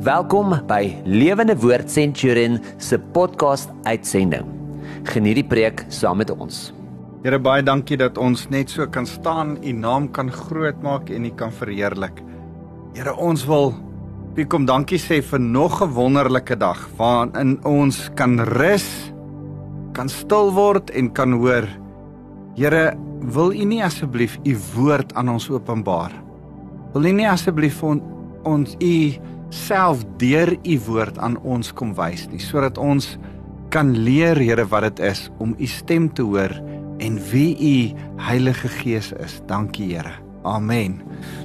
Welkom by Lewende Woord Centurion se podcast uitsending. Geniet die preek saam met ons. Here baie dankie dat ons net so kan staan, u naam kan grootmaak en u kan verheerlik. Here ons wil wie kom dankie sê vir nog 'n wonderlike dag waarin ons kan rus, kan stil word en kan hoor. Here, wil u nie asseblief u woord aan ons openbaar? Wil u nie asseblief on, ons u self deur u woord aan ons kom wys nie sodat ons kan leer Here wat dit is om u stem te hoor en wie u Heilige Gees is. Dankie Here. Amen.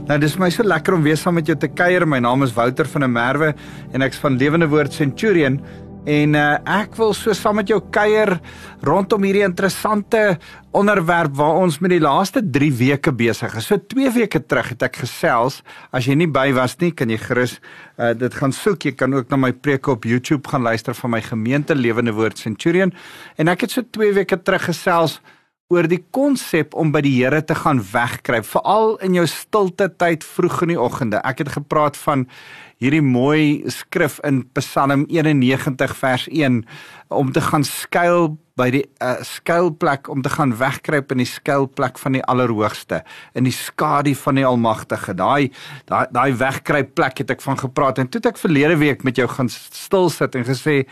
Nou dis my so lekker om weer saam met jou te kuier. My naam is Wouter van der Merwe en ek's van Lewende Woord Centurion. En uh, ek wil so saam met jou kuier rondom hierdie interessante onderwerp waar ons met die laaste 3 weke besig is. So 2 weke terug het ek gesels. As jy nie by was nie, kan jy gerus uh, dit gaan soek. Jy kan ook na my preke op YouTube gaan luister van my gemeente Lewende Woord Centurion. En ek het so 2 weke terug gesels oor die konsep om by die Here te gaan wegkruip, veral in jou stilte tyd vroeg in die oggende. Ek het gepraat van hierdie mooi skrif in Psalm 91 vers 1 om te gaan skuil by die uh, skuilplek om te gaan wegkruip in die skuilplek van die Allerhoogste in die skadu van die Almagtige. Daai daai daai wegkruip plek het ek van gepraat en toe het ek verlede week met jou gaan stil sit en gesê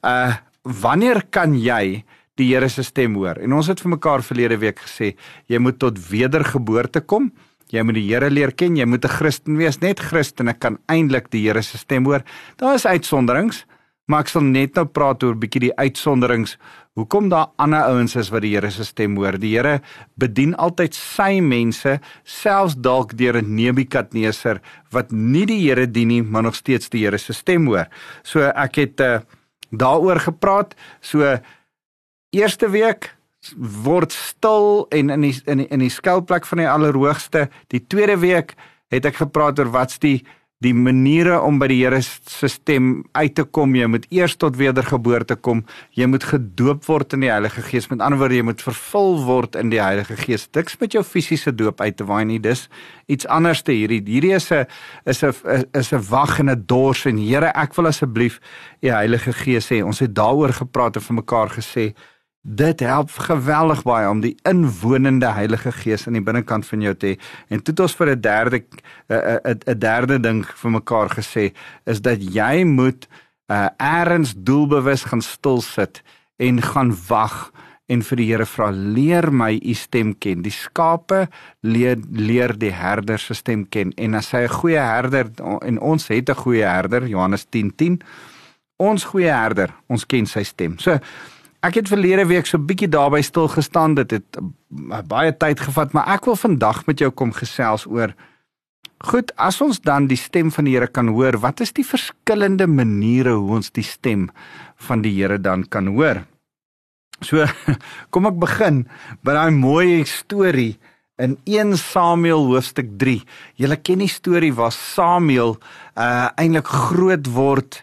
uh wanneer kan jy die Here se stem hoor. En ons het vir mekaar verlede week gesê, jy moet tot wedergeboorte kom. Jy moet die Here leer ken, jy moet 'n Christen wees. Net Christene kan eintlik die Here se stem hoor. Daar is uitsonderings, maar ek sal net nou praat oor 'n bietjie die uitsonderings. Hoekom daar ander ouens is wat die Here se stem hoor? Die Here bedien altyd sy mense, selfs dalk deur 'n Nebukadneser wat nie die Here dien nie, maar nog steeds die Here se stem hoor. So ek het uh, daaroor gepraat. So eerste week word stil en in die in die, in die skuilplek van die allerhoogste. Die tweede week het ek gepraat oor wat's die die maniere om by die Here se stem uit te kom. Jy moet eers tot wedergeboorte kom. Jy moet gedoop word in die Heilige Gees. Met ander woorde, jy moet vervul word in die Heilige Gees. Diks met jou fisiese doop uit te waai nie. Dis iets anders te hierdie. Hierdie is 'n is 'n is 'n wag en 'n dors en Here, ek wil asseblief die Heilige Gees hê. Ons het daaroor gepraat en vir mekaar gesê Dit help geweldig baie om die inwonende Heilige Gees aan die binnekant van jou te hê. En toe het ons vir 'n derde 'n derde ding vir mekaar gesê is dat jy moet uh eers doelbewus gaan stil sit en gaan wag en vir die Here vra leer my u stem ken. Die skape leer leer die herder se stem ken en as hy 'n goeie herder en ons het 'n goeie herder Johannes 10:10 10, ons goeie herder, ons ken sy stem. So Ek het verlede week so 'n bietjie daarby stil gestaan. Dit het baie tyd gevat, maar ek wil vandag met jou kom gesels oor Goed, as ons dan die stem van die Here kan hoor, wat is die verskillende maniere hoe ons die stem van die Here dan kan hoor? So, kom ek begin by daai mooi storie in 1 Samuel hoofstuk 3. Julle ken die storie waar Samuel uh eintlik groot word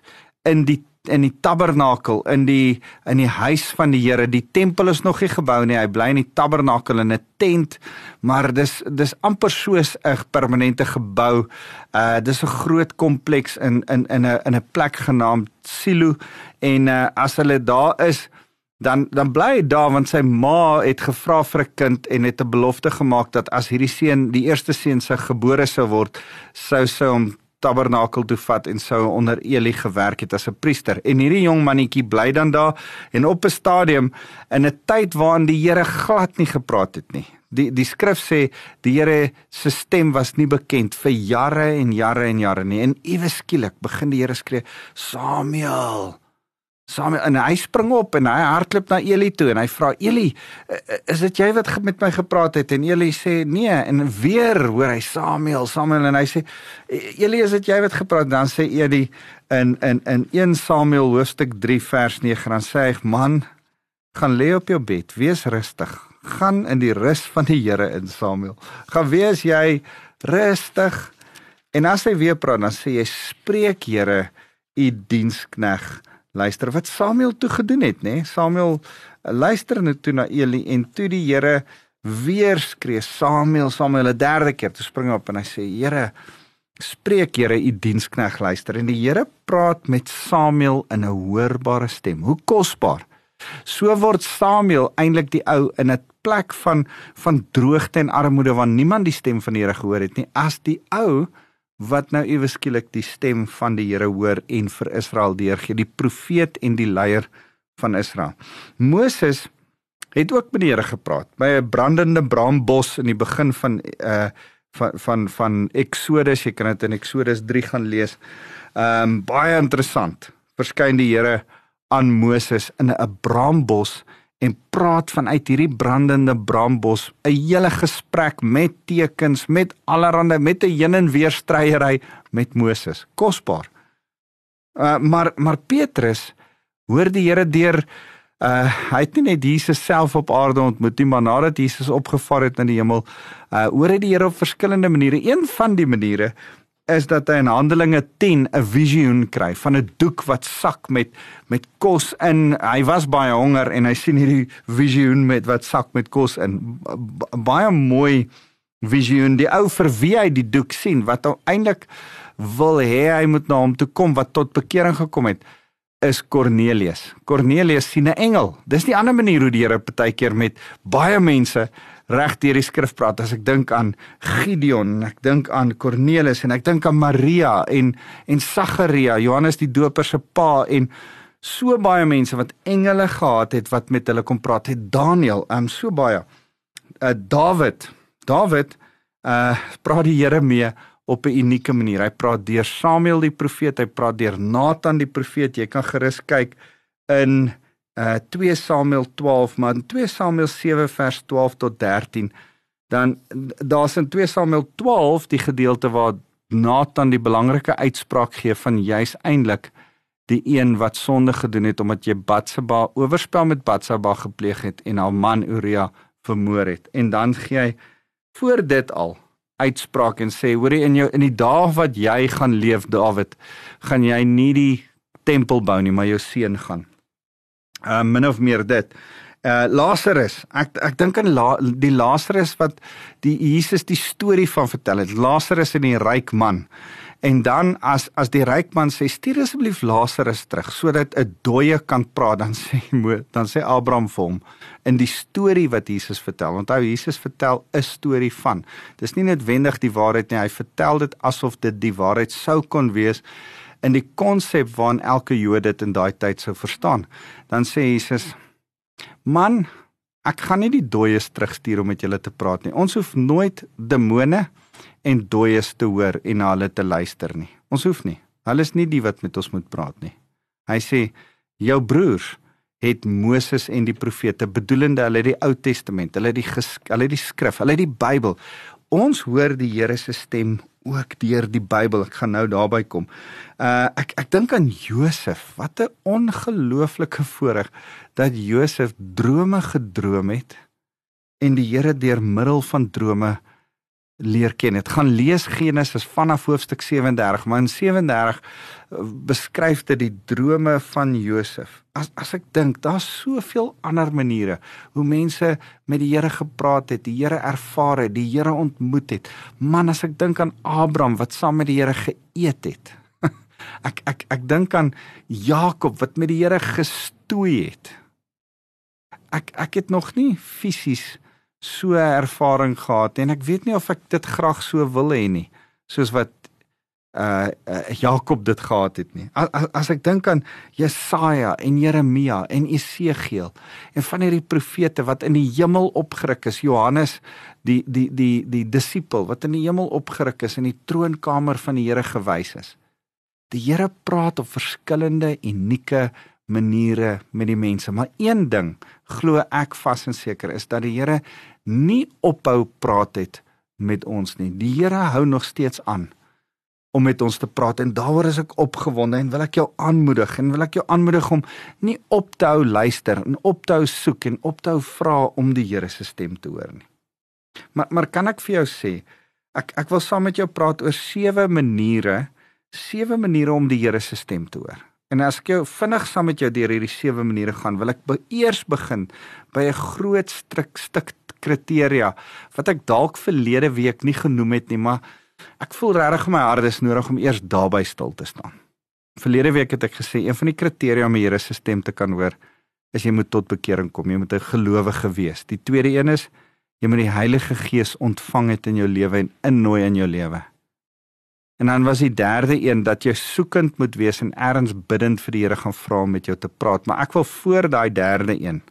in die in die tabernakel in die in die huis van die Here. Die tempel is nog nie gebou nie. Hy bly in die tabernakel in 'n tent, maar dis dis amper soos 'n permanente gebou. Uh dis 'n groot kompleks in in in 'n in 'n plek genaamd Silo en uh as hulle daar is dan dan bly hy daar want sy ma het gevra vir 'n kind en het 'n belofte gemaak dat as hierdie seun die eerste seun se gebore sou word sou sy hom tabernakel toe vat en sou onder Eli gewerk het as 'n priester. En hierdie jong mannetjie bly dan daar en op 'n stadium in 'n tyd waarin die Here glad nie gepraat het nie. Die die skrif sê die Here se stem was nie bekend vir jare en jare en jare nie. En ewe skielik begin die Here skree: "Samuel, Samuel en hy spring op en hy hardloop na Eli toe en hy vra Eli, is dit jy wat met my gepraat het? En Eli sê nee en weer hoor hy Samuel, Samuel en hy sê Eli, is dit jy wat gepraat? Dan sê Eli in in in 1 Samuel hoofstuk 3 vers 9 dan sê hy man, gaan lê op jou bed, wees rustig. Gaan in die rus van die Here in Samuel. Gaan wees jy rustig. En as hy weer praat, dan sê jy spreek Here, u dienskneg luister wat Samuel toe gedoen het, nê? Samuel uh, luister net toe na Eli en toe die Here weer skree Samuel, Samuel 'n derde keer, toe spring hy op en hy sê: "Here, Spreek Here u dienskneg luister en die Here praat met Samuel in 'n hoorbare stem. Hoe kosbaar. So word Samuel eintlik die ou in 'n plek van van droogte en armoede waar niemand die stem van die Here gehoor het nie as die ou wat nou ewe skielik die stem van die Here hoor en vir Israel deurgee, die profeet en die leier van Israel. Moses het ook met die Here gepraat by 'n brandende braambos in die begin van uh van van van Exodus, jy kan dit in Exodus 3 gaan lees. Ehm um, baie interessant. Verskyn die Here aan Moses in 'n braambos en praat vanuit hierdie brandende braambos 'n hele gesprek met tekens, met allerhande met 'n heen en weer stryery met Moses. Kosbaar. Uh maar maar Petrus hoor die Here deur uh hy het nie net Jesus self op aarde ontmoet nie, maar nadat Jesus opgevaar het na die hemel, uh hoor hy die Here op verskillende maniere. Een van die maniere is dat hy in Handelinge 10 'n visioen kry van 'n doek wat sak met met kos in. Hy was baie honger en hy sien hierdie visioen met wat sak met kos in. Baie mooi visioen. Die ou vir wie hy die doek sien wat eintlik wil hê hy moet na hom toe kom wat tot bekering gekom het is Cornelius. Cornelius sien 'n engel. Dis die ander manier hoe die Here partykeer met baie mense reg deur die skrif praat as ek dink aan Gideon, ek dink aan Cornelis en ek dink aan Maria en en Sagaria, Johannes die Doper se pa en so baie mense wat engele gehad het wat met hulle kom praat het. Daniel, ehm um, so baie. Uh David, David uh praat die Here mee op 'n unieke manier. Hy praat deur Samuel die profeet, hy praat deur Nathan die profeet. Jy kan gerus kyk in uh 2 Samuel 12 maar in 2 Samuel 7 vers 12 tot 13 dan daar's in 2 Samuel 12 die gedeelte waar Nathan die belangrike uitspraak gee van juis eintlik die een wat sonde gedoen het omdat jy Batsheba oorspel met Batsheba gepleeg het en haar man Uria vermoor het. En dan gee hy voor dit al uitspraak en sê hoorie in jou in die dae wat jy gaan leef Dawid gaan jy nie die tempel bou nie maar jou seun gaan uh min of meer dit. Uh Lazarus, ek ek dink aan La, die Lazarus wat die Jesus die storie van vertel het. Lazarus en die ryk man. En dan as as die ryk man sê stuur asseblief Lazarus terug sodat 'n dooie kan praat, dan sê dan sê Abraham vir hom in die storie wat Jesus vertel. Onthou Jesus vertel 'n storie van. Dis nie noodwendig die waarheid nie. Hy vertel dit asof dit die waarheid sou kon wees in die konsep waarin elke Jood dit in daai tyd sou verstaan. Dan sê Jesus: "Man, ek gaan nie die dooies terugstuur om met julle te praat nie. Ons hoef nooit demone en dooies te hoor en na hulle te luister nie. Ons hoef nie. Hulle is nie die wat met ons moet praat nie." Hy sê: "Jou broers het Moses en die profete bedoelende hulle die Ou Testament, hulle die hulle die skrif, hulle die Bybel. Ons hoor die Here se stem ook deur die Bybel. Ek gaan nou daarby kom. Uh ek ek dink aan Josef. Wat 'n ongelooflike voorreg dat Josef drome gedroom het en die Here deur middel van drome leer ken. Dit gaan lees Genesis vanaf hoofstuk 37, maar in 37 eh, beskryf dit die drome van Josef. As as ek dink, daar's soveel ander maniere hoe mense met die Here gepraat het, die Here ervaar het, die Here ontmoet het. Man, as ek dink aan Abraham wat saam met die Here geëet het. ek ek ek dink aan Jakob wat met die Here gestoei het. Ek ek het nog nie fisies so ervaring gehad en ek weet nie of ek dit graag so wil hê nie soos wat uh, uh Jakob dit gehad het nie. As, as ek dink aan Jesaja en Jeremia en Esegiel en van hierdie profete wat in die hemel opgeruk is, Johannes die die die die disipel wat in die hemel opgeruk is en die troonkamer van die Here gewys is. Die Here praat op verskillende unieke maniere met die mense, maar een ding glo ek vas en seker is dat die Here nie ophou praat het met ons nie. Die Here hou nog steeds aan om met ons te praat en daaroor is ek opgewonde en wil ek jou aanmoedig en wil ek jou aanmoedig om nie op te hou luister en op te hou soek en op te hou vra om die Here se stem te hoor nie. Maar maar kan ek vir jou sê ek ek wil saam met jou praat oor sewe maniere, sewe maniere om die Here se stem te hoor. En as ek jou vinnig saam met jou deur hierdie sewe maniere gaan, wil ek be eers begin by 'n groot stuk stuk kriteria wat ek dalk verlede week nie genoem het nie, maar Ek voel regtig my hart is nodig om eers daarby stil te staan. Verlede week het ek gesê een van die kriteria om die Here se stem te kan hoor is jy moet tot bekering kom. Jy moet 'n gelowige wees. Die tweede een is jy moet die Heilige Gees ontvang het in jou lewe en innooi in jou lewe. En dan was die derde een dat jy soekend moet wees en erns bidend vir die Here gaan vra om met jou te praat. Maar ek wil voor daai derde een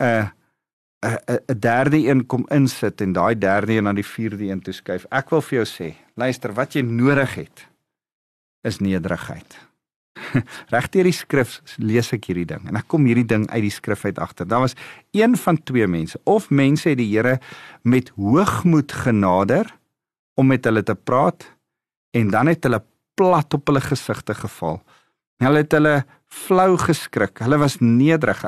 'n uh, 'n derde een kom insit en daai derde een aan die vierde een toeskuif. Ek wil vir jou sê, luister, wat jy nodig het is nederigheid. Regdeur die skrif lees ek hierdie ding en ek kom hierdie ding uit die skrif uit agter. Daar was een van twee mense of mense het die Here met hoogmoed genader om met hulle te praat en dan het hulle plat op hulle gesigte geval. Hulle het hulle flou geskrik. Hulle was nederig.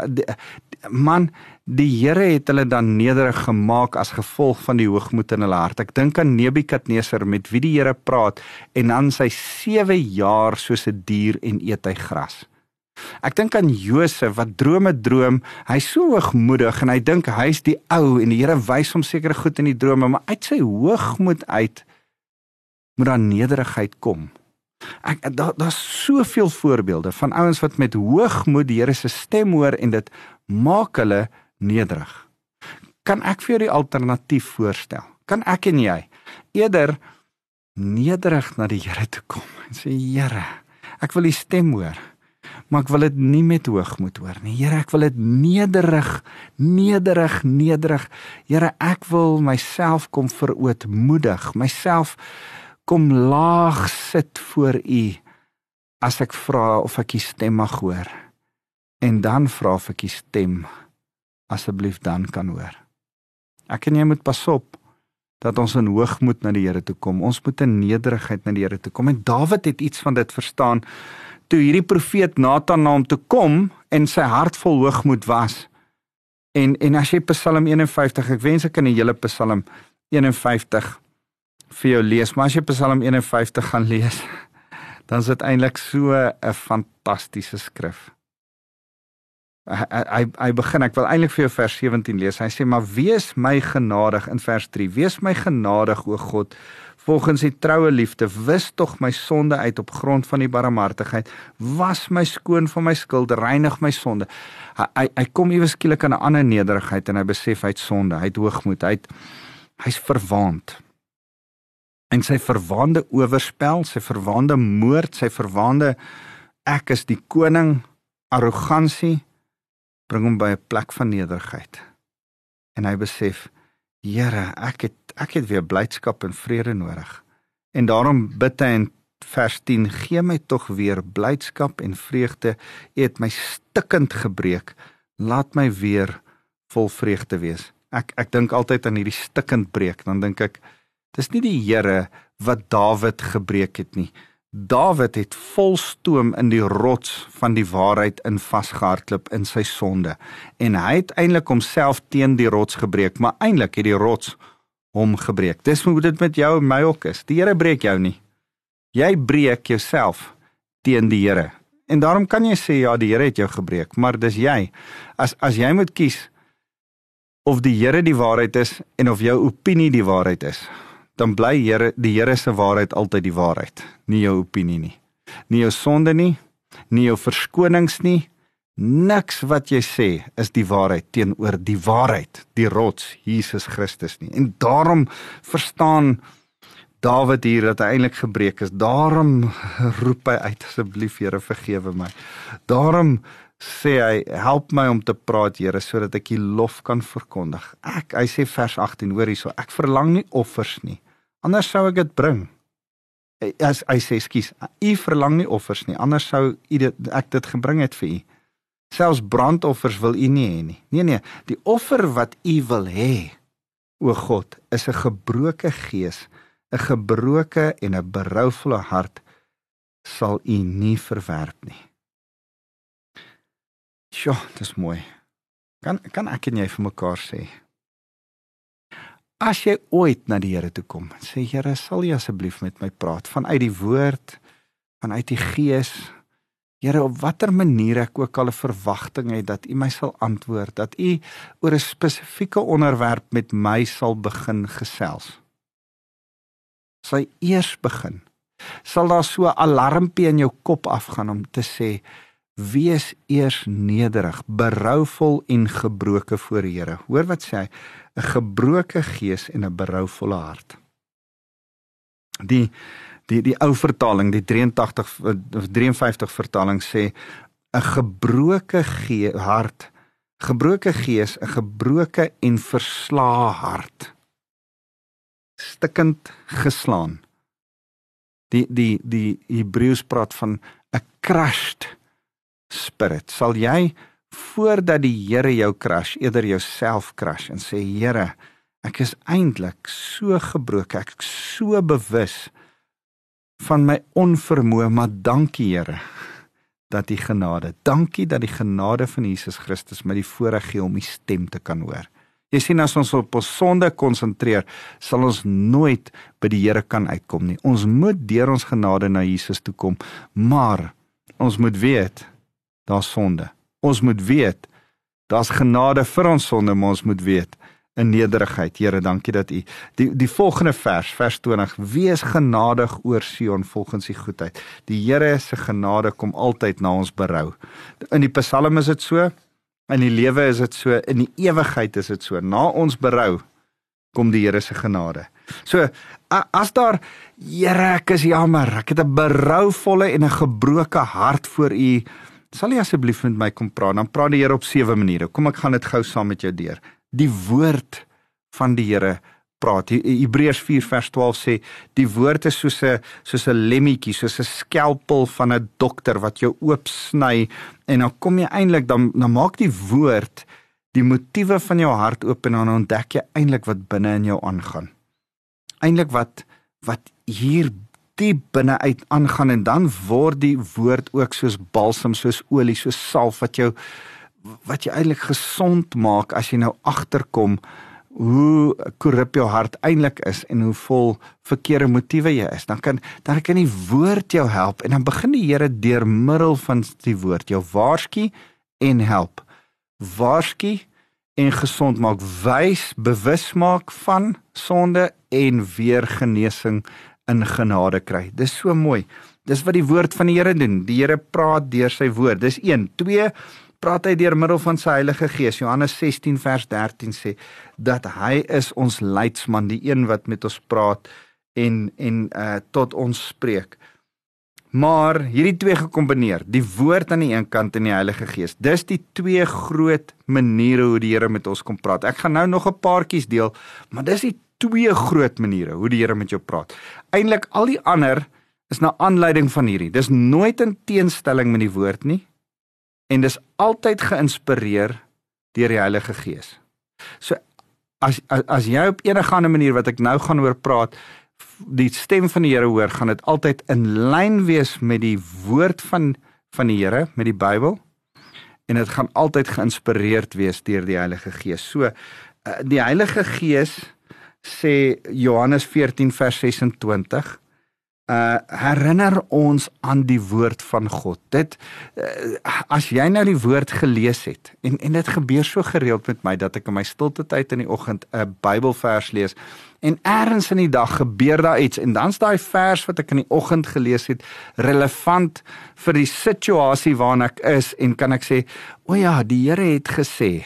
Man, die Here het hulle dan nederig gemaak as gevolg van die hoogmoed in hulle hart. Ek dink aan Nebukadneser met wie die Here praat en dan sy 7 jaar soos 'n dier en eet hy gras. Ek dink aan Josef wat drome droom. Hy's so hoogmoedig en hy dink hy's die ou en die Here wys hom sekere goed in die drome, maar uit sy hoogmoed uit moet daar nederigheid kom. Ek daar daar's soveel voorbeelde van ouens wat met hoogmoed die Here se stem hoor en dit maak hulle nederig. Kan ek vir jou die alternatief voorstel? Kan ek en jy eerder nederig na die Here toe kom en sê Here, ek wil u stem hoor. Maar ek wil dit nie met hoogmoed hoor nie. Here, ek wil dit nederig, nederig, nederig. Here, ek wil myself kom verootmoedig, myself kom laag sit voor u as ek vra of ek u stem mag hoor. En dan vra of ek u stem asseblief dan kan hoor. Ek en jy moet pas op dat ons in hoogmoed na die Here toe kom. Ons moet in nederigheid na die Here toe kom. En Dawid het iets van dit verstaan. Toe hierdie profeet Nathan na hom toe kom en sy hart vol hoogmoed was. En en as jy Psalm 51 ek wens ek kan die hele Psalm 51 vir jou lees, maar as jy Psalm 51 gaan lees, dan is dit eintlik so 'n fantastiese skrif. Hy hy hy begin ek wil eintlik vir jou vers 17 lees. Hy sê maar wees my genadig in vers 3. Wees my genadig o God volgens die troue liefde. Wis tog my sonde uit op grond van die barmhartigheid. Was my skoon van my skuld, reinig my sonde. Hy hy, hy kom iewes skielik aan 'n ander nederigheid en hy besef hy het sonde, hy het hoogmoed, hy het hy's verwaand en sy verwaande oorspel, sy verwaande moord, sy verwaande ek is die koning arrogansie bring hom by 'n plek van nederigheid. En hy besef, Here, ek het ek het weer blydskap en vrede nodig. En daarom bid hy in vers 10: Gee my tog weer blydskap en vreugde. U het my stikkend gebreek. Laat my weer vol vreugde wees. Ek ek dink altyd aan hierdie stikkend breek, dan dink ek Dis nie die Here wat Dawid gebreek het nie. Dawid het vol stoom in die rots van die waarheid in vasgehardloop in sy sonde en hy het eintlik homself teen die rots gebreek, maar eintlik het die rots hom gebreek. Dis hoe dit met jou en my ook is. Die Here breek jou nie. Jy breek jouself teen die Here. En daarom kan jy sê ja, die Here het jou gebreek, maar dis jy. As as jy moet kies of die Here die waarheid is en of jou opinie die waarheid is, dan bly Here die Here se waarheid altyd die waarheid, nie jou opinie nie. Nie jou sonde nie, nie jou verskonings nie. Niks wat jy sê is die waarheid teenoor die waarheid, die rots Jesus Christus nie. En daarom verstaan Dawid hier dat hy eintlik gebreek is. Daarom roep hy uit asseblief Here vergewe my. Daarom sê hy help my om te praat Here sodat ek U lof kan verkondig. Ek hy sê vers 18 hoor hierso ek verlang nie offers nie. Anders sou ek dit bring. As hy sê skus, u verlang nie offers nie, anders sou u dit ek dit gebring het vir u. Selfs brandoffers wil u nie hê nie. Nee nee, die offer wat u wil hê, o God, is 'n gebroke gees, 'n gebroke en 'n berouvolle hart sal u nie verwerp nie. Sjoe, dis mooi. Kan kan ek en jy vir mekaar sê? As jy ooit na die Here toe kom, sê Here, sal U asseblief met my praat vanuit die woord, vanuit die gees. Here, op watter manier ek ook al 'n verwagting het dat U my sal antwoord, dat U oor 'n spesifieke onderwerp met my sal begin gesels. sal eers begin. Sal daar so 'n alarmpie in jou kop afgaan om te sê wees eers nederig, berouvol en gebroke voor die Here. Hoor wat sê hy? 'n Gebroke gees en 'n berouvolle hart. Die die die ou vertaling, die 83 of 53 vertaling sê 'n gebroke ge hart, gebroke gees, 'n gebroke en verslae hart. Stikkend geslaan. Die die die Hebreëus praat van 'n crushed spirit. Sal jy voordat die Here jou crush, eerder jouself crush en sê Here, ek is eintlik so gebroken, ek is so bewus van my onvermoë, maar dankie Here dat die genade. Dankie dat die genade van Jesus Christus my die voorreg gee om u stem te kan hoor. Jy sien as ons op ons sonde konsentreer, sal ons nooit by die Here kan uitkom nie. Ons moet deur ons genade na Jesus toe kom, maar ons moet weet daar's sonde. Ons moet weet daar's genade vir ons sonde, maar ons moet weet in nederigheid. Here, dankie dat U die die volgende vers, vers 20, wees genadig oor Sion volgens U goedheid. Die Here se genade kom altyd na ons berou. In die Psalm is dit so, in die lewe is dit so, in die ewigheid is dit so. Na ons berou kom die Here se genade. So as daar Here, ek is jammer, ek het 'n berouvolle en 'n gebroke hart voor U. Sal jy asseblief met my kom praat? Dan praat die Here op sewe maniere. Kom ek gaan dit gou saam met jou deur die woord van die Here praat. Hebreërs 4 vers 12 sê die woord is soos 'n soos 'n lemmetjie, soos 'n skelpel van 'n dokter wat jou oop sny en dan kom jy eintlik dan dan maak die woord die motiewe van jou hart oop en dan ontdek jy eintlik wat binne in jou aangaan. Eintlik wat wat hier diep binne uit aangaan en dan word die woord ook soos balsam, soos olie, soos salf wat jou wat jy eintlik gesond maak as jy nou agterkom hoe korrup jou hart eintlik is en hoe vol verkeerde motiewe jy is. Dan kan dan kan die woord jou help en dan begin die Here deur middel van die woord jou waarsku en help. Waarsku en gesond maak wys bewus maak van sonde en weer genesing in genade kry dis so mooi dis wat die woord van die Here doen die Here praat deur sy woord dis 1 2 praat hy deur middel van sy Heilige Gees. Johannes 16 vers 13 sê dat hy is ons leidsman, die een wat met ons praat en en uh tot ons spreek. Maar hierdie twee gekombineer, die woord aan die een kant en die Heilige Gees. Dis die twee groot maniere hoe die Here met ons kom praat. Ek gaan nou nog 'n paartjies deel, maar dis die twee groot maniere hoe die Here met jou praat. Eintlik al die ander is na aanleiding van hierdie. Dis nooit in teenstelling met die woord nie en dis altyd geïnspireer deur die Heilige Gees. So as as, as jy op enige ander manier wat ek nou gaan oor praat, die stem van die Here hoor, gaan dit altyd in lyn wees met die woord van van die Here, met die Bybel. En dit gaan altyd geïnspireerd wees deur die Heilige Gees. So eh, die Heilige Gees sê Johannes 14 vers 26 uh herinner ons aan die woord van God. Dit uh, as jy nou die woord gelees het en en dit gebeur so gereeld met my dat ek in my stilte tyd in die oggend 'n Bybelvers lees en eers in die dag gebeur daar iets en dan's daai vers wat ek in die oggend gelees het relevant vir die situasie waarin ek is en kan ek sê o ja, die Here het gesê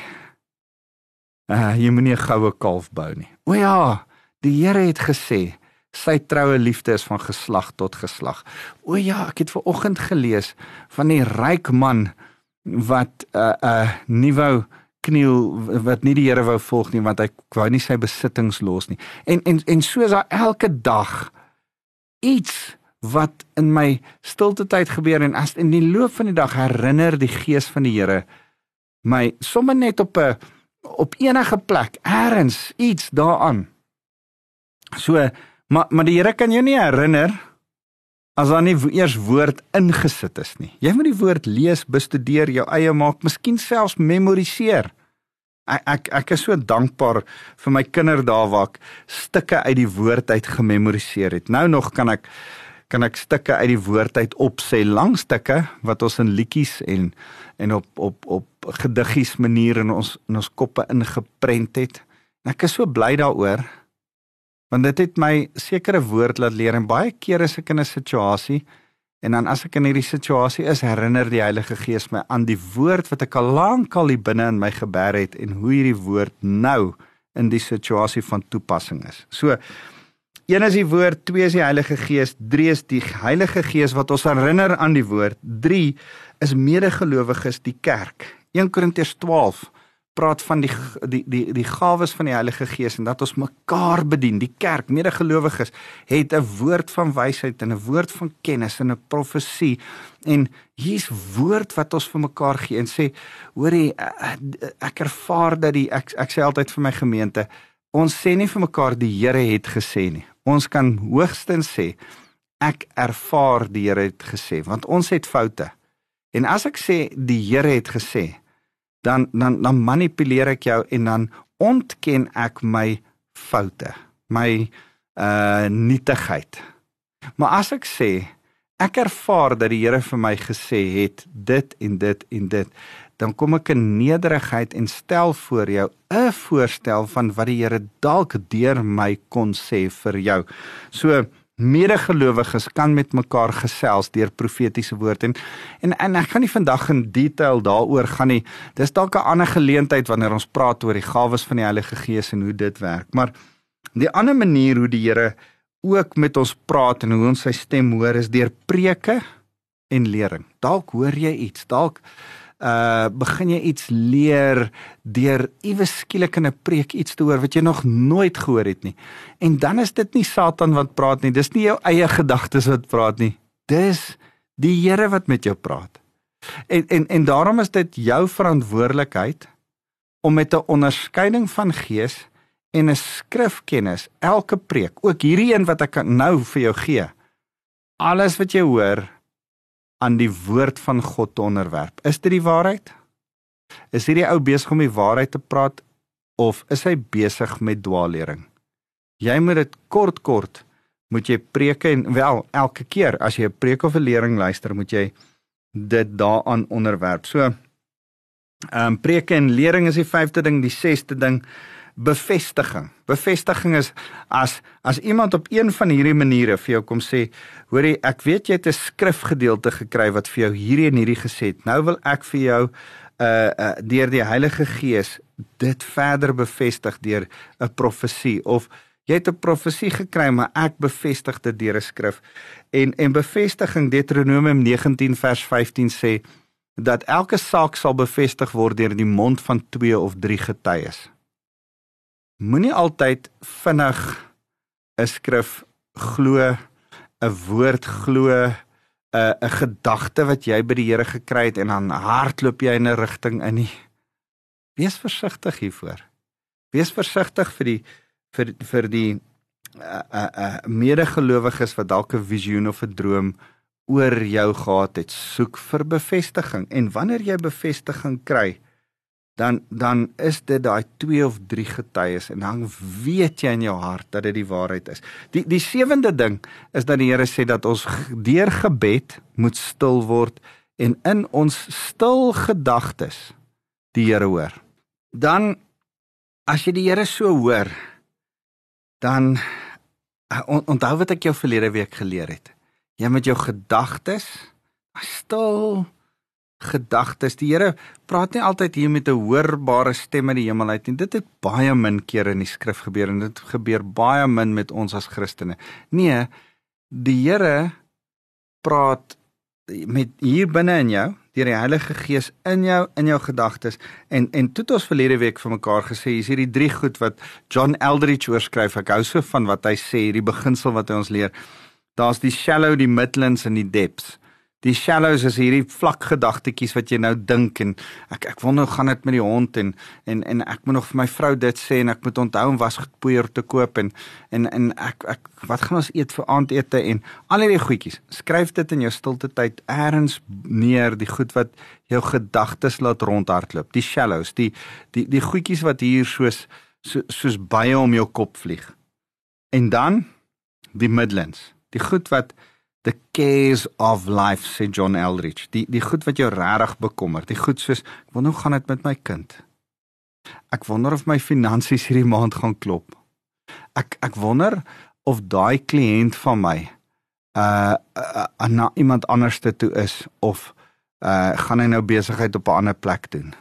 uh jy moenie 'n goue kalf bou nie. O ja, die Here het gesê sy troue liefde is van geslag tot geslag. O ja, ek het ver oggend gelees van die ryk man wat 'n uh, 'n uh, nie wou kniel wat nie die Here wou volg nie want hy wou nie sy besittings los nie. En en en so is daar elke dag iets wat in my stilte tyd gebeur en as in die loop van die dag herinner die gees van die Here my sommer net op 'n op enige plek eers iets daaraan. So Maar maar die Here kan jou nie herinner as daar nie eers woord ingesit is nie. Jy moet die woord lees, bestudeer, jou eie maak, miskien selfs memoriseer. Ek ek ek is so dankbaar vir my kinderdae waar ek stukke uit die woord uit gememoriseer het. Nou nog kan ek kan ek stukke uit die woord uit opsê, lang stukke wat ons in liedjies en en op op op gediggies manier in ons in ons koppe ingeprent het. En ek is so bly daaroor Want dit het my sekere woord laat leer en baie kere as ek in 'n situasie en dan as ek in hierdie situasie is, herinner die Heilige Gees my aan die woord wat ek al lank al hier binne in my geber het en hoe hierdie woord nou in die situasie van toepassing is. So een is die woord, twee is die Heilige Gees, drie is die Heilige Gees wat ons herinner aan die woord, drie is medegelowiges die kerk. 1 Korintiërs 12 praat van die die die die gawes van die Heilige Gees en dat ons mekaar bedien. Die kerk, medegelowiges, het 'n woord van wysheid en 'n woord van kennis en 'n profesie. En hier's woord wat ons vir mekaar gee en sê, hoorie, ek ervaar dat die ek ek sê altyd vir my gemeente, ons sê nie vir mekaar die Here het gesê nie. Ons kan hoogstens sê ek ervaar die Here het gesê want ons het foute. En as ek sê die Here het gesê, dan dan dan manipuleer ek jou en dan ontken ek my foute, my uh nietigheid. Maar as ek sê ek ervaar dat die Here vir my gesê het dit en dit en dit, dan kom ek in nederigheid en stel voor jou 'n voorstel van wat die Here dalk deur my kon sê vir jou. So medegelowiges kan met mekaar gesels deur profetiese woord en en en ek gaan nie vandag in detail daaroor gaan nie. Dis dalk 'n ander geleentheid wanneer ons praat oor die gawes van die Heilige Gees en hoe dit werk. Maar die ander manier hoe die Here ook met ons praat en hoe ons sy stem hoor is deur preke en lering. Dalk hoor jy iets, dalk uh begin jy iets leer deur iewes skielik in 'n preek iets te hoor wat jy nog nooit gehoor het nie. En dan is dit nie Satan wat praat nie, dis nie jou eie gedagtes wat praat nie. Dis die Here wat met jou praat. En en en daarom is dit jou verantwoordelikheid om met 'n onderskeiding van gees en 'n skrifkennis elke preek, ook hierdie een wat ek nou vir jou gee. Alles wat jy hoor, aan die woord van God te onderwerp. Is dit die waarheid? Is hierdie ou besig om die waarheid te praat of is hy besig met dwaallering? Jy moet dit kort kort moet jy preke en wel elke keer as jy 'n preek of 'n lering luister, moet jy dit daaraan onderwerp. So ehm um, preke en lering is die vyfde ding, die sesde ding bevestiging. Bevestiging is as as iemand op een van hierdie maniere vir jou kom sê, hoorie, ek weet jy het 'n skrifgedeelte gekry wat vir jou hierdie en hierdie gesê het. Nou wil ek vir jou uh uh deur die Heilige Gees dit verder bevestig deur 'n profesie of jy het 'n profesie gekry maar ek bevestig dit deur 'n skrif. En en bevestiging Deuteronomium 19 vers 15 sê dat elke saak sal bevestig word deur die mond van 2 of 3 getuies moenie altyd vinnig 'n skrif glo, 'n woord glo, 'n 'n gedagte wat jy by die Here gekry het en dan hardloop jy in 'n rigting in nie. Wees versigtig hiervoor. Wees versigtig vir die vir vir die uh, uh, uh, medegelowiges wat dalk 'n visioen of 'n droom oor jou gehad het. Soek vir bevestiging en wanneer jy bevestiging kry, dan dan is dit daai 2 of 3 getuies en dan weet jy in jou hart dat dit die waarheid is. Die die sewende ding is dat die Here sê dat ons deur gebed moet stil word en in ons stil gedagtes die Here hoor. Dan as jy die Here so hoor, dan uh, onthou wat ek jou verlede week geleer het. Jy met jou gedagtes stil gedagtes. Die Here praat nie altyd hier met 'n hoorbare stem uit die hemel uit nie. Dit het baie min kere in die skrif gebeur en dit gebeur baie min met ons as Christene. Nee, die Here praat met hier binne in jou, deur die Heilige Gees in jou in jou gedagtes en en toe het ons verlede week vir mekaar gesê, hier's hierdie drie goed wat John Eldridge oorskryf. Ek hou so van wat hy sê, hierdie beginsel wat hy ons leer. Daar's die shallow, die midlands en die depths. Die shallows is hierdie vlak gedagtetjies wat jy nou dink en ek ek wonder hoe gaan dit met die hond en en en ek moet nog vir my vrou dit sê en ek moet onthou om wasgoedpoeier te koop en en en ek ek wat gaan ons eet vir aandete en al hierdie goedjies. Skryf dit in jou stilte tyd eers neer die goed wat jou gedagtes laat rondhardloop. Die shallows, die die die goedjies wat hier soos so, soos baie om jou kop vlieg. En dan die midlands, die goed wat the cares of life sê John Eldridge die die goed wat jou regtig bekommer die goed soos ek wonder hoe gaan dit met my kind ek wonder of my finansies hierdie maand gaan klop ek ek wonder of daai kliënt van my uh, uh, uh na iemand anders toe is of uh gaan hy nou besigheid op 'n ander plek doen.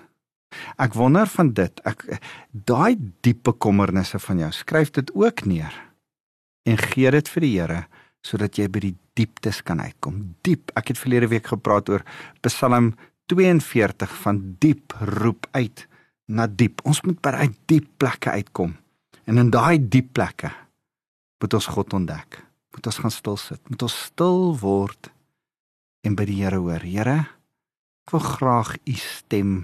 Ek wonder van dit. Ek daai diepe kommernisse van jou, skryf dit ook neer en gee dit vir die Here sodat jy by die dieptes kan uitkom. Diep. Ek het verlede week gepraat oor Psalm 42 van diep roep uit na diep. Ons moet by daai diep plekke uitkom. En in daai diep plekke moet ons God ontdek. Moet ons gaan stil sit. Moet ons stil word en by die Here hoor. Here, ek wil graag u stem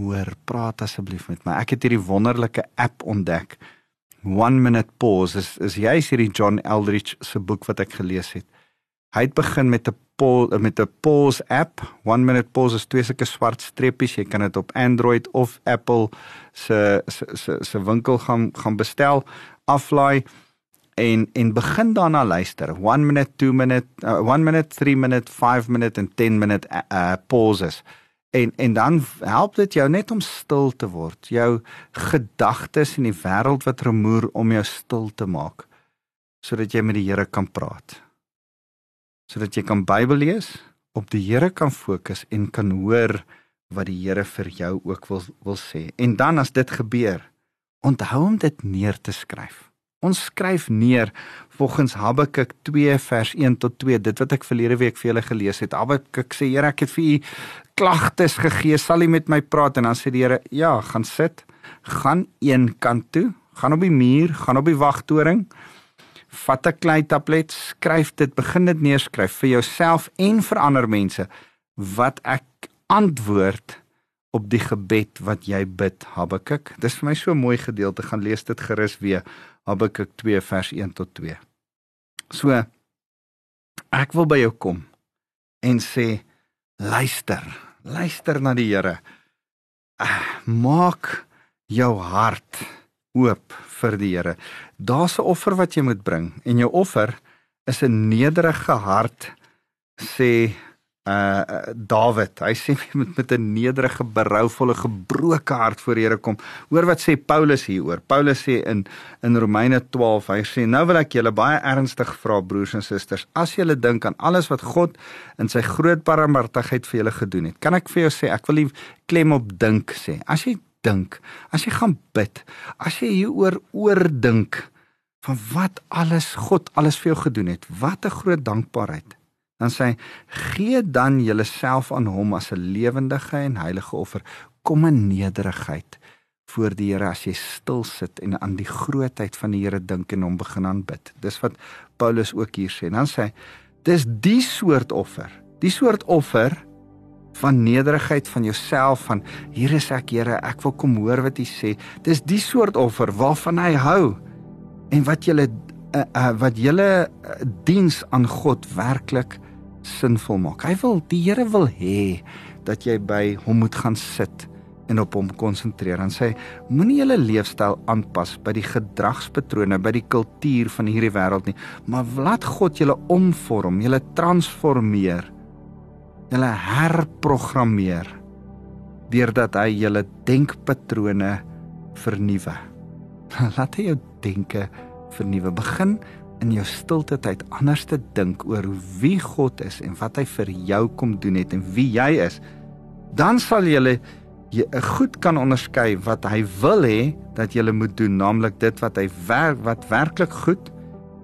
hoor. Praat asseblief met my. Ek het hierdie wonderlike app ontdek. One minute pause is is juist hierdie John Eldridge se boek wat ek gelees het. Hy het begin met 'n pause met 'n pause app. One minute pause is twee sulke swart streepies. Jy kan dit op Android of Apple se se se se winkel gaan gaan bestel. Aflaai en en begin daarna luister. 1 minute, 2 minute, 1 uh, minute, 3 minute, 5 minute en 10 minute uh, uh, pauses. En en dan help dit jou net om stil te word. Jou gedagtes in die wêreld wat rumoer om jou stil te maak sodat jy met die Here kan praat. Sodat jy kan Bybel lees, op die Here kan fokus en kan hoor wat die Here vir jou ook wil wil sê. En dan as dit gebeur, onthou om dit neer te skryf. Ons skryf neer volgens Habakuk 2 vers 1 tot 2 dit wat ek verlede week vir julle gelees het. Habakuk sê Here, ek het vir u klagtes gegee, sal u met my praat en dan sê die Here, ja, gaan sit, gaan een kant toe, gaan op die muur, gaan op die wagtoring. Vat 'n klei tablet, skryf dit, begin dit neerskryf vir jouself en vir ander mense wat ek antwoord op die gebed wat jy bid Habakuk. Dis vir my so 'n mooi gedeelte. Gaan lees dit gerus weer. Habakuk 2 vers 1 tot 2. So ek wil by jou kom en sê luister. Luister na die Here. Ah, maak jou hart oop vir die Here. Daar's 'n offer wat jy moet bring en jou offer is 'n nederige hart sê uh Dawid, hy sê met met 'n nederige, berouvolle, gebroke hart voor die Here kom. Hoor wat sê Paulus hieroor. Paulus sê in in Romeine 12, hy sê nou wil ek julle baie ernstig vra broers en susters, as julle dink aan alles wat God in sy groot barmhartigheid vir julle gedoen het. Kan ek vir jou sê, ek wil nie klem op dink sê. As jy dink, as jy gaan bid, as jy hieroor oordink van wat alles God alles vir jou gedoen het, wat 'n groot dankbaarheid dan sê hy gee dan julleself aan hom as 'n lewendige en heilige offer. Kom in nederigheid voor die Here as jy stil sit en aan die grootheid van die Here dink en hom begin aanbid. Dis wat Paulus ook hier sê. Dan sê hy dis die soort offer. Die soort offer van nederigheid van jouself van hier is ek Here ek wil kom hoor wat u sê dis die soort offer waarvan hy hou en wat julle uh, uh, wat julle uh, diens aan God werklik sinvol maak. Hy wil die Here wil hê dat jy by hom moet gaan sit en op hom konsentreer. En sê moenie julle leefstyl aanpas by die gedragspatrone, by die kultuur van hierdie wêreld nie, maar laat God julle omvorm, julle transformeer. Julle herprogrammeer deurdat hy julle denkpatrone vernuwe. Laat hy jou denke vernuwe. Begin in jou stilte tyd anders te dink oor wie God is en wat hy vir jou kom doen het en wie jy is, dan sal jy jy goed kan onderskei wat hy wil hê dat jy moet doen, naamlik dit wat hy werk wat werklik goed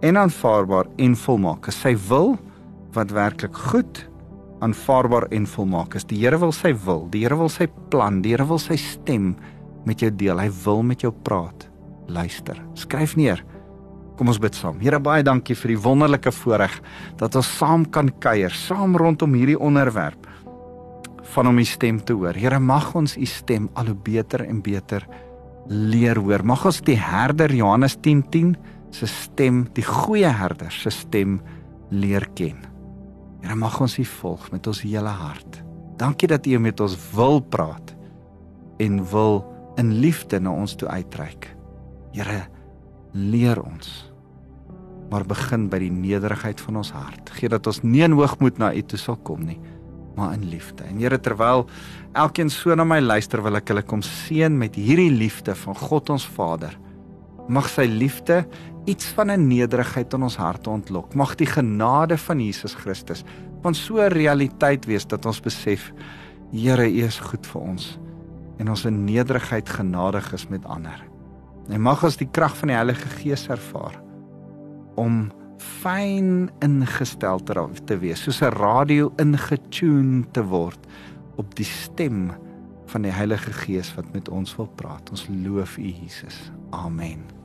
en aanvaarbaar en volmaak is. Sy wil wat werklik goed, aanvaarbaar en volmaak is. Die Here wil sy wil, die Here wil sy plan, die Here wil sy stem met jou deel. Hy wil met jou praat. Luister. Skryf neer. Kom ons bid saam. Here baie dankie vir die wonderlike voorreg dat ons saam kan kuier, saam rondom hierdie onderwerp van om u stem te hoor. Here mag ons u stem al hoe beter en beter leer hoor. Mag ons die herder Johannes 10:10 10, se stem, die goeie herder se stem leer ken. Here mag ons u volg met ons hele hart. Dankie dat u met ons wil praat en wil in liefde na ons toe uitreik. Here leer ons maar begin by die nederigheid van ons hart. Gee dat ons nie in hoogmoed na U toe sal kom nie, maar in liefde. En Here, terwyl elkeen so na my luister, wil ek hulle kom seën met hierdie liefde van God ons Vader Mag sy liefde iets van 'n nederigheid in ons harte ontlok. Mag die genade van Jesus Christus van so 'n realiteit wees dat ons besef Here, U is goed vir ons en ons in nederigheid genadig is met ander. En mag ons die krag van die Heilige Gees ervaar om fyn ingestel te wees, soos 'n radio ingetune te word op die stem van die Heilige Gees wat met ons wil praat. Ons loof U Jesus. Amen.